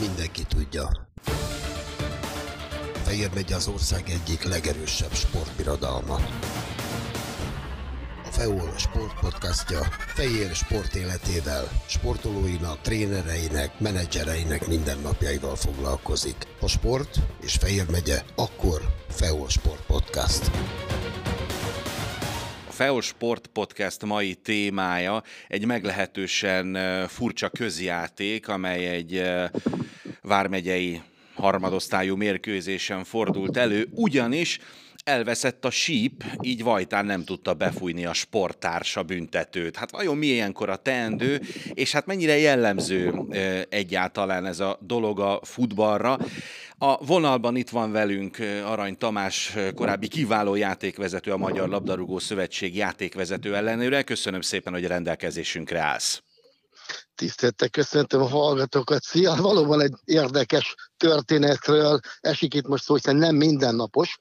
mindenki tudja. Fehér megy az ország egyik legerősebb sportbirodalma. A FEOL sportpodcastja Fehér sport életével, sportolóinak, trénereinek, menedzsereinek mindennapjaival foglalkozik. A sport és Fehér megye, akkor FEOL Sport Podcast. FEO Sport Podcast mai témája egy meglehetősen furcsa közjáték, amely egy vármegyei harmadosztályú mérkőzésen fordult elő, ugyanis elveszett a síp, így Vajtán nem tudta befújni a sporttársa büntetőt. Hát vajon mi ilyenkor a teendő, és hát mennyire jellemző egyáltalán ez a dolog a futballra. A vonalban itt van velünk Arany Tamás, korábbi kiváló játékvezető, a Magyar Labdarúgó Szövetség játékvezető ellenőre. Köszönöm szépen, hogy a rendelkezésünkre állsz. Tiszteltek, köszöntöm a hallgatókat. Szia, valóban egy érdekes történetről esik itt most szó, hiszen nem mindennapos.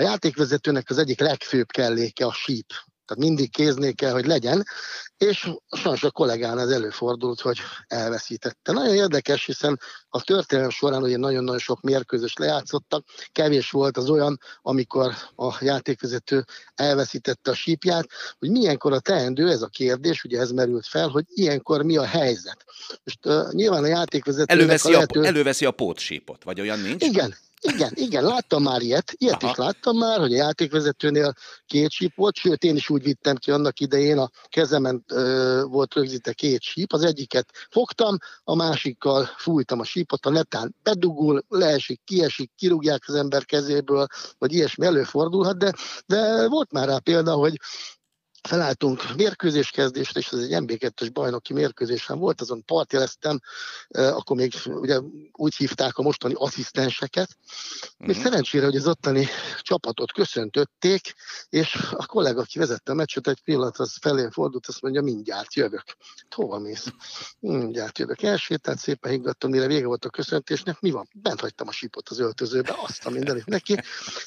A játékvezetőnek az egyik legfőbb kelléke a síp tehát mindig kéznél kell, hogy legyen, és sajnos a kollégán ez előfordult, hogy elveszítette. Nagyon érdekes, hiszen a történelem során ugye nagyon-nagyon sok mérkőzés lejátszottak, kevés volt az olyan, amikor a játékvezető elveszítette a sípját, hogy milyenkor a teendő, ez a kérdés, ugye ez merült fel, hogy ilyenkor mi a helyzet. Most uh, nyilván a játékvezető előveszi, a, lehető... előveszi a pótsípot, vagy olyan nincs? Igen, igen, igen, láttam már ilyet, ilyet Aha. is láttam már, hogy a játékvezetőnél két síp volt, sőt én is úgy vittem ki annak idején, a kezemen ö, volt rögzítve két síp, az egyiket fogtam, a másikkal fújtam a sípot, a netán bedugul, leesik, kiesik, kirúgják az ember kezéből, vagy ilyesmi előfordulhat, de, de volt már rá példa, hogy felálltunk mérkőzéskezdésre, és ez egy MB2-es bajnoki mérkőzésen volt, azon partjeleztem, akkor még ugye úgy hívták a mostani asszisztenseket. Uh-huh. szerencsére, hogy az ottani csapatot köszöntötték, és a kollega, aki vezette a meccset, egy pillanat az felé fordult, azt mondja, mindjárt jövök. Hova mész? Mindjárt jövök. Elsétált, szépen higgadtam, mire vége volt a köszöntésnek. Mi van? Bent hagytam a sípot az öltözőbe, azt a mindenit neki.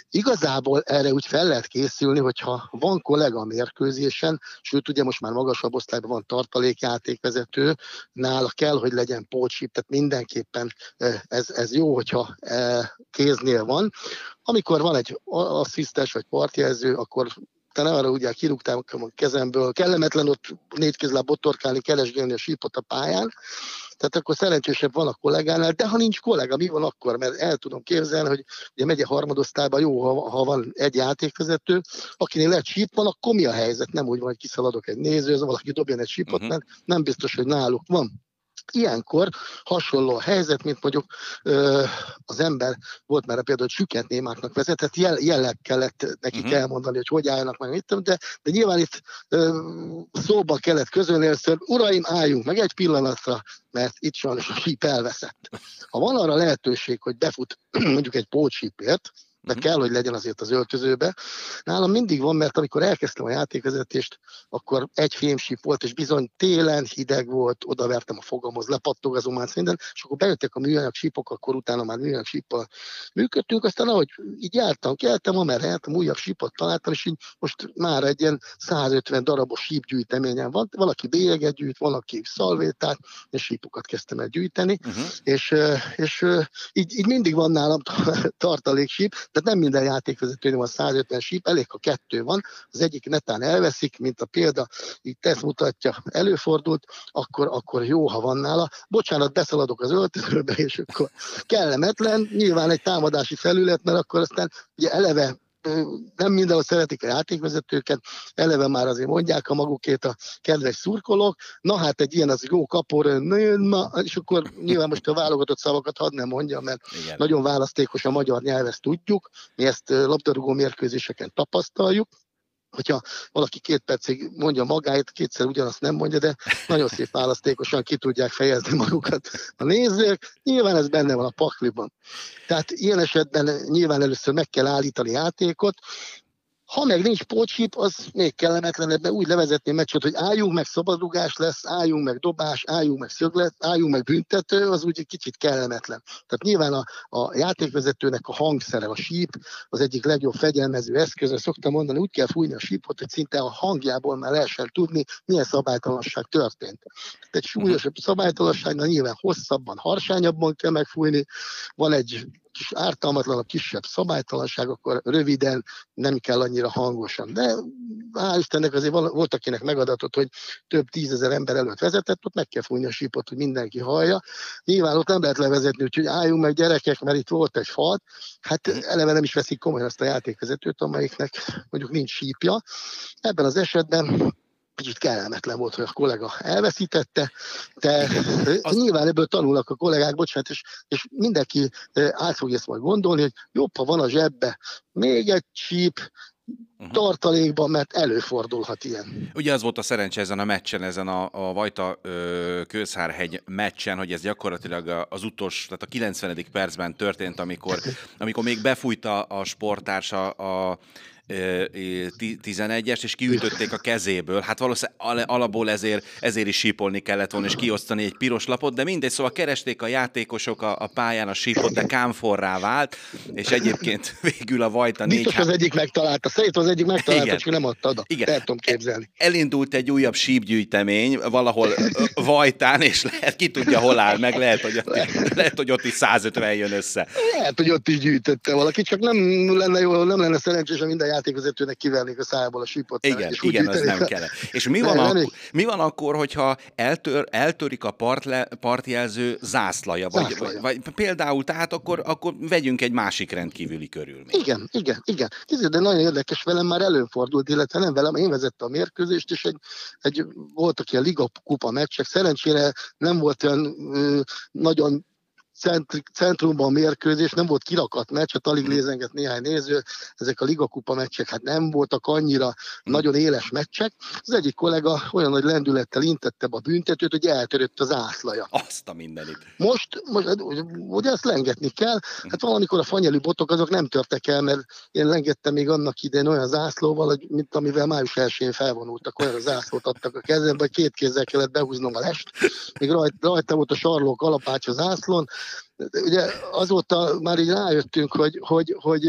Igazából erre úgy fel lehet készülni, hogyha van kollega a mérkőzés, edzésen, sőt ugye most már magasabb osztályban van tartalékjátékvezető, nála kell, hogy legyen pócsip, tehát mindenképpen ez, ez jó, hogyha kéznél van. Amikor van egy asszisztens vagy partjelző, akkor te nem arra ugye kirúgtál a kezemből, kellemetlen ott négy kézláb botorkálni, keresgélni a sípot a pályán, tehát akkor szerencsésebb van a kollégánál, de ha nincs kollega, mi van akkor? Mert el tudom képzelni, hogy ugye megye harmadosztályban jó, ha, ha van egy játékvezető, akinél lehet síp van, akkor mi a helyzet? Nem úgy van, hogy kiszaladok egy néző, valaki dobjon egy sípot, uh-huh. mert nem biztos, hogy náluk van. Ilyenkor hasonló a helyzet, mint mondjuk ö, az ember volt már például, hogy süket némáknak vezetett, jel, jelleg kellett nekik uh-huh. elmondani, hogy hogy álljanak meg, mit de, de nyilván itt ö, szóba kellett közölni először, uraim, álljunk meg egy pillanatra, mert itt sajnos a síp elveszett. Ha van arra lehetőség, hogy befut mondjuk egy pótsípért, de kell, hogy legyen azért az öltözőbe. Nálam mindig van, mert amikor elkezdtem a játékvezetést, akkor egy fémsíp volt, és bizony télen hideg volt, odavertem a fogamhoz, lepattogazom már minden, és akkor bejöttek a műanyag sípok, akkor utána már műanyag síppal működtünk, aztán ahogy így jártam, keltem, amerre jártam, újabb sípot találtam, és így most már egy ilyen 150 darabos sípgyűjteményen van, valaki bélyeget gyűjt, valaki szalvétát, és sípokat kezdtem el gyűjteni, uh-huh. és, és így, így mindig van nálam tartalék síp, tehát nem minden játékvezetőnél van 150 síp, elég, ha kettő van, az egyik netán elveszik, mint a példa, itt ezt mutatja, előfordult, akkor, akkor jó, ha van nála. Bocsánat, beszaladok az öltözőbe, és akkor kellemetlen, nyilván egy támadási felület, mert akkor aztán ugye eleve nem mindenhol szeretik a játékvezetőket, eleve már azért mondják a magukét a kedves szurkolók, na hát egy ilyen az jó kapor, és akkor nyilván most a válogatott szavakat hadd nem mondja, mert Igen. nagyon választékos a magyar nyelv, ezt tudjuk, mi ezt labdarúgó mérkőzéseken tapasztaljuk, hogyha valaki két percig mondja magáit, kétszer ugyanazt nem mondja, de nagyon szép választékosan ki tudják fejezni magukat a nézők. Nyilván ez benne van a pakliban. Tehát ilyen esetben nyilván először meg kell állítani játékot, Ha meg nincs pótsíp, az még kellemetlenebb, mert úgy levezetni a meccset, hogy álljunk meg szabadrugás lesz, álljunk meg dobás, álljunk meg szöglet, álljunk meg büntető, az úgy egy kicsit kellemetlen. Tehát nyilván a, a játékvezetőnek a hangszere, a síp, az egyik legjobb fegyelmező eszköze. Szoktam mondani, úgy kell fújni a sípot, hogy szinte a hangjából már lehessen tudni, milyen szabálytalanság történt. Egy súlyosabb szabálytalanságnál nyilván hosszabban, harsányabban kell megfújni, van egy kis ártalmatlanabb, kisebb szabálytalanság, akkor röviden, nem kell annyira hangosan. De hál' Istennek azért volt, akinek megadatott, hogy több tízezer ember előtt vezetett, ott meg kell fújni a sípot, hogy mindenki hallja. Nyilván ott nem lehet levezetni, úgyhogy álljunk meg gyerekek, mert itt volt egy fal. Hát eleve nem is veszik komolyan azt a játékvezetőt, amelyiknek mondjuk nincs sípja. Ebben az esetben kicsit kellemetlen volt, hogy a kollega elveszítette, de az... nyilván ebből tanulnak a kollégák, bocsánat, és, és mindenki át fogja ezt majd gondolni, hogy jobb, ha van a zsebbe még egy csíp, uh-huh. tartalékban, mert előfordulhat ilyen. Ugye az volt a szerencse ezen a meccsen, ezen a, a Vajta ö, Kőszárhegy meccsen, hogy ez gyakorlatilag az utolsó, tehát a 90. percben történt, amikor, amikor még befújta a sportársa a 11-es, és kiütötték a kezéből. Hát valószínűleg alapból ezért, ezért is sípolni kellett volna, és kiosztani egy piros lapot, de mindegy, szóval keresték a játékosok a, a pályán a sípot, de kámforrá vált, és egyébként végül a Vajta négy... Biztos az egyik megtalálta, szerintem az egyik megtalálta, Igen. csak nem adta oda. Igen. El tudom képzelni. Elindult egy újabb sípgyűjtemény valahol Vajtán, és lehet, ki tudja, hol áll meg, lehet, hogy ott, lehet, hogy ott is 150 jön össze. Lehet, hogy ott is gyűjtötte valaki, csak nem lenne jó, nem lenne szerencsés, minden játékvezetőnek kivernék a szájából a sípot. Igen, és igen, az nem kell. És mi van, nem, akkor, mi van akkor, hogyha eltör, eltörik a partle, partjelző zászlaja? Vagy, zászlaja. Vagy, vagy, például, tehát akkor, akkor vegyünk egy másik rendkívüli körülményt. Igen, igen, igen. Tízé, de nagyon érdekes, velem már előfordult, illetve nem velem, én vezettem a mérkőzést, és egy, egy voltak ilyen liga kupa meccsek, szerencsére nem volt olyan ö, nagyon centrumban mérkőzés, nem volt kirakat meccs, hát alig lézengett néhány néző, ezek a ligakupa meccsek hát nem voltak annyira nagyon éles meccsek. Az egyik kollega olyan nagy lendülettel intette a büntetőt, hogy eltörött az ászlaja. Azt a mindenit. Most, most hát, ugye ezt lengetni kell, hát valamikor a fanyeli botok azok nem törtek el, mert én lengettem még annak idején olyan zászlóval, hogy, mint amivel május 1-én felvonultak, olyan zászlót adtak a kezembe, két kézzel kellett behúznom a lest, még rajta, rajta volt a sarlók alapács az zászlón, ugye azóta már így rájöttünk, hogy, hogy, hogy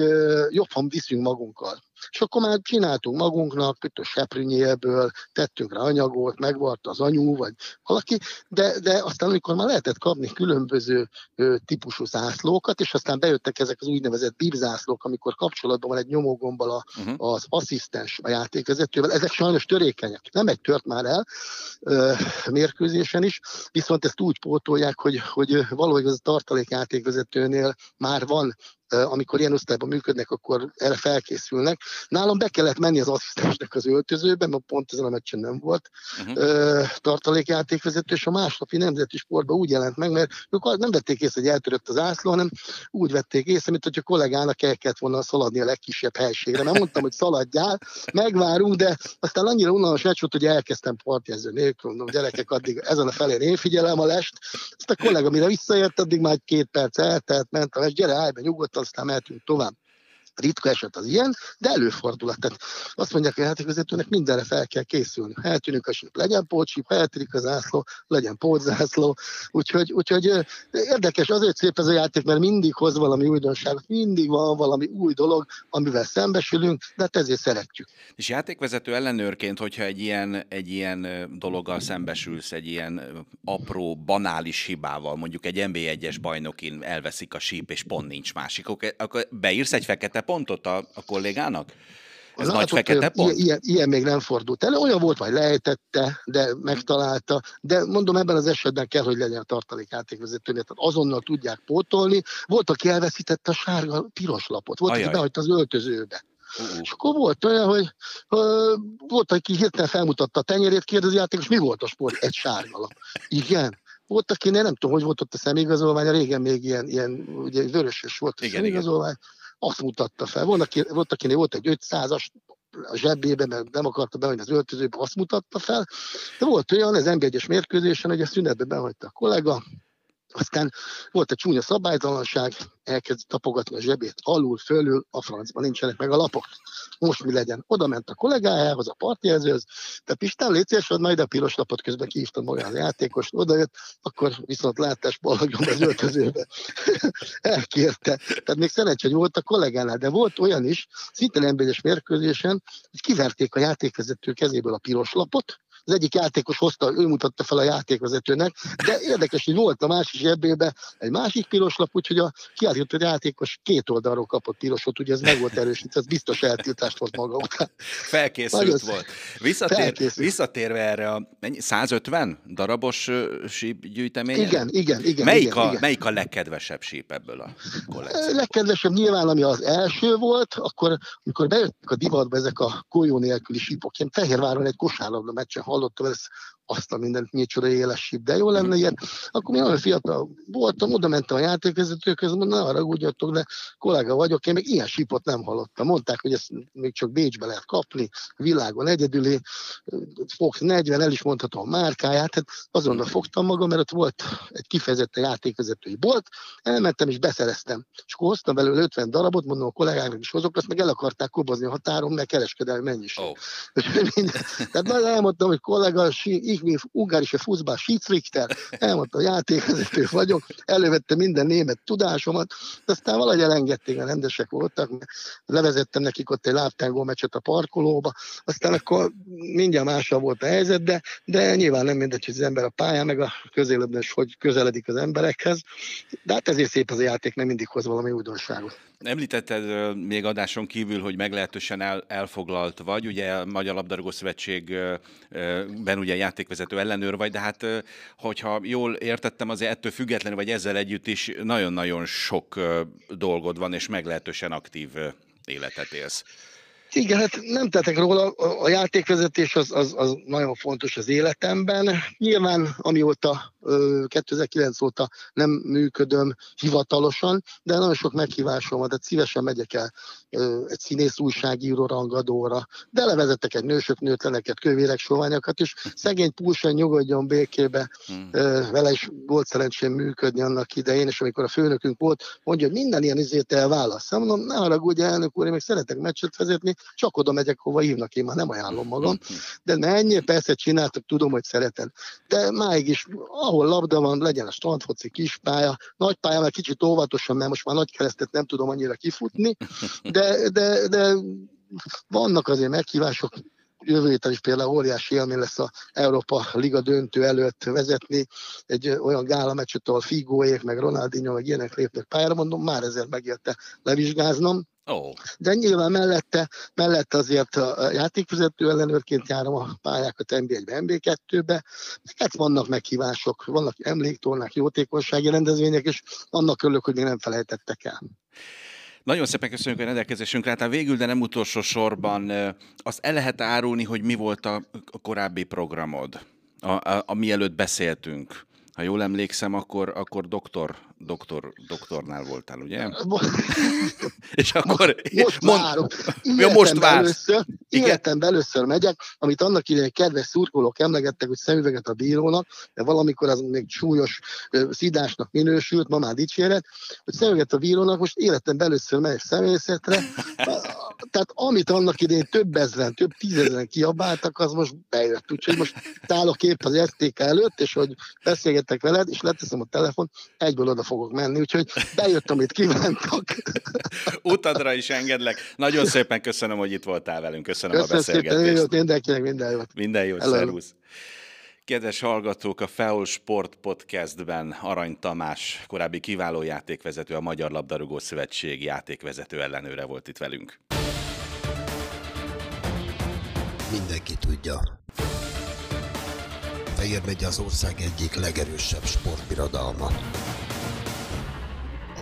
jobban viszünk magunkkal. És akkor már csináltunk magunknak, itt a seprűnyélből, tettünk rá anyagot, megvart az anyu, vagy valaki, de, de aztán amikor már lehetett kapni különböző ö, típusú zászlókat, és aztán bejöttek ezek az úgynevezett bibzászlók, amikor kapcsolatban van egy nyomógombbal a, uh-huh. az asszisztens a játékvezetővel, ezek sajnos törékenyek. Nem egy tört már el ö, mérkőzésen is, viszont ezt úgy pótolják, hogy, hogy valahogy az a tartalék játékvezetőnél már van amikor ilyen osztályban működnek, akkor erre felkészülnek. Nálam be kellett menni az asszisztensnek az öltözőbe, mert pont ezen a meccsen nem volt uh-huh. tartalékjátékvezető, és a másnapi nemzeti sportban úgy jelent meg, mert ők nem vették észre, hogy eltörött az ászló, hanem úgy vették észre, mint hogy a kollégának el kellett volna szaladni a legkisebb helységre. Mert mondtam, hogy szaladjál, megvárunk, de aztán annyira unalmas meccs volt, hogy elkezdtem partjező nélkül, mondom, gyerekek, addig ezen a felén én figyelem a lest. Azt a kollega, mire visszaért, addig már két perc eltelt, ment a lest, gyere, állj be nyugodtan, aztán mehetünk tovább ritka eset az ilyen, de előfordulhat. Tehát azt mondják a játékvezetőnek, mindenre fel kell készülni. Ha eltűnik a síp, legyen pócsíp, ha eltűnik az ászló, legyen pótzászló. Úgyhogy, úgyhogy érdekes, azért szép ez a játék, mert mindig hoz valami újdonságot, mindig van valami új dolog, amivel szembesülünk, de hát ezért szeretjük. És játékvezető ellenőrként, hogyha egy ilyen, egy ilyen dologgal szembesülsz, egy ilyen apró, banális hibával, mondjuk egy NB1-es bajnokin elveszik a síp, és pont nincs másik, akkor beírsz egy fekete pontot a, a kollégának? Ez Látott, nagy fekete pont? Ilyen, ilyen még nem fordult elő. Olyan volt, hogy lejtette, de megtalálta. De mondom, ebben az esetben kell, hogy legyen a tartalék játékvezetőnél. Tehát azonnal tudják pótolni. Volt, aki elveszítette a sárga piros lapot. Volt, Ajaj. aki behagyta az öltözőbe. Uh-uh. És akkor volt olyan, hogy uh, volt, aki hirtelen felmutatta a tenyerét, kérdezi játékos, mi volt a sport? Egy sárga lap. Igen. Volt, akinél nem tudom, hogy volt ott a személyigazolvány, régen még ilyen, ilyen ugye vörösös volt a személyigazolvány. Igen azt mutatta fel. Volt, aki, volt akinél volt egy 500-as a zsebébe, mert nem akarta bevenni az öltözőbe, azt mutatta fel. De volt olyan, ez nb 1 mérkőzésen, hogy a szünetbe behagyta a kollega, Aztán volt egy csúnya szabálytalanság, elkezd tapogatni a zsebét alul, fölül, a francban nincsenek meg a lapok. Most mi legyen? Oda ment a kollégájához, a partjelzőhöz, de Pistán, légy szíves, majd a piros lapot közben kihívtam olyan játékos, oda jött, akkor viszont látás ballagjon az öltözőbe. Elkérte. Tehát még szerencsé, hogy volt a kollégánál, de volt olyan is, szinte nem mérkőzésen, hogy kiverték a játékvezető kezéből a piros lapot, az egyik játékos hozta, ő mutatta fel a játékvezetőnek, de érdekes, hogy volt a másik zsebébe egy másik piros lap, úgyhogy a kiállított játékos két oldalról kapott pirosot, ugye ez meg volt erősítve, ez biztos eltiltást volt maga után. Felkészült Nagyon volt. Visszatér, felkészült. Visszatérve erre a mennyi, 150 darabos síp gyűjtemény? Igen, igen, igen. Melyik, igen, a, igen. melyik a legkedvesebb síp ebből a kollekcióból? Legkedvesebb nyilván, ami az első volt, akkor, amikor bejöttek a divatba ezek a golyó nélküli sípok, én Fehérváron egy kosárlabda meccsen hallottam ezt azt a mindent, micsoda éles síp, de jó lenne ilyen. Akkor én olyan fiatal voltam, oda mentem a játékvezetőkhöz, mondom, ne haragudjatok, de kollega vagyok, én még ilyen sípot nem hallottam. Mondták, hogy ezt még csak Bécsbe lehet kapni, világon egyedüli, Fox 40, el is mondhatom a márkáját, hát azonnal fogtam magam, mert ott volt egy kifejezetten játékvezetői bolt, elmentem és beszereztem. És akkor hoztam belőle 50 darabot, mondom a kollégáknak is hozok, azt meg el akarták kobozni a határon, mert kereskedelmi mennyiség. Oh. Tehát majd elmondtam, hogy kollega, ich bin ungarische Fußball Schiedsrichter, elmondta, a játékvezető vagyok, elővette minden német tudásomat, aztán valahogy elengedték, mert rendesek voltak, levezettem nekik ott egy láptángó meccset a parkolóba, aztán akkor mindjárt másabb volt a helyzet, de, de nyilván nem mindegy, hogy az ember a pályán, meg a közéletben is, hogy közeledik az emberekhez, de hát ezért szép az a játék, nem mindig hoz valami újdonságot. Említetted még adáson kívül, hogy meglehetősen el, elfoglalt vagy, ugye a Magyar Labdarúgó Szövetségben ugye játékvezető ellenőr vagy, de hát hogyha jól értettem, azért ettől függetlenül vagy ezzel együtt is nagyon-nagyon sok dolgod van, és meglehetősen aktív életet élsz. Igen, hát nem tettek róla, a játékvezetés az, az, az nagyon fontos az életemben. Nyilván amióta 2009 óta nem működöm hivatalosan, de nagyon sok meghívásom van, tehát szívesen megyek el egy színész újságíró rangadóra, de levezettek egy nősök, nőtleneket, kövérek, soványokat, és szegény pulsen nyugodjon békébe, hmm. vele is volt szerencsém működni annak idején, és amikor a főnökünk volt, mondja, hogy minden ilyen izét elválasz. Mondom, ne haragudj, elnök úr, én még szeretek meccset vezetni, csak oda megyek, hova hívnak, én már nem ajánlom magam. Hmm. De menjél, persze csináltak, tudom, hogy szeretem. De máig is, ahol labda van, legyen a strandfoci kispálya, nagy pálya, mert kicsit óvatosan, mert most már nagy keresztet nem tudom annyira kifutni, de, de, de vannak azért meghívások, jövő héten is például óriási élmény lesz a Európa Liga döntő előtt vezetni egy olyan gála meccset, ahol Figóék, meg Ronaldinho, meg ilyenek lépnek pályára, mondom, már ezért megérte levizsgáznom. Oh. De nyilván mellette, mellette azért a játékvezető ellenőrként járom a pályákat NB1-be, NB2-be. Hát vannak meghívások, vannak emléktornák, jótékonysági rendezvények, és annak örülök, hogy még nem felejtettek el. Nagyon szépen köszönjük a rendelkezésünkre. Hát végül, de nem utolsó sorban azt el lehet árulni, hogy mi volt a korábbi programod, a, a, a mielőtt beszéltünk. Ha jól emlékszem, akkor, akkor doktor doktor, doktornál voltál, ugye? és akkor... Most mond, várok. Ja, most vársz. Először, életemben először megyek, amit annak idején kedves szurkolók emlegettek, hogy szemüveget a bírónak, de valamikor az még súlyos szidásnak minősült, ma már dicséret, hogy szemüveget a bírónak, most életemben először megyek szemészetre, tehát amit annak idején több ezeren, több tízezeren kiabáltak, az most bejött. Úgyhogy most állok épp az STK előtt, és hogy beszélgetek veled, és leteszem a telefon, egyből oda fogok menni, úgyhogy bejött, amit kívántak. Utadra is engedlek. Nagyon szépen köszönöm, hogy itt voltál velünk. Köszönöm, köszönöm a beszélgetést. Szépen, jót mindenkinek, minden jót. Minden jót, szervusz. Kedves hallgatók, a FEOL Sport Podcastben Arany Tamás, korábbi kiváló játékvezető, a Magyar Labdarúgó Szövetség játékvezető ellenőre volt itt velünk. Mindenki tudja. Fehér megy az ország egyik legerősebb sportbirodalma.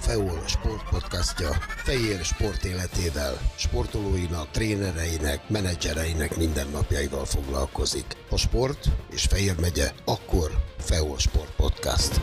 FEOL Sport Podcastja Fehér sport életével, sportolóinak, trénereinek, menedzsereinek mindennapjaival foglalkozik. A sport és Fehér megye, akkor FEOL Sport Podcast.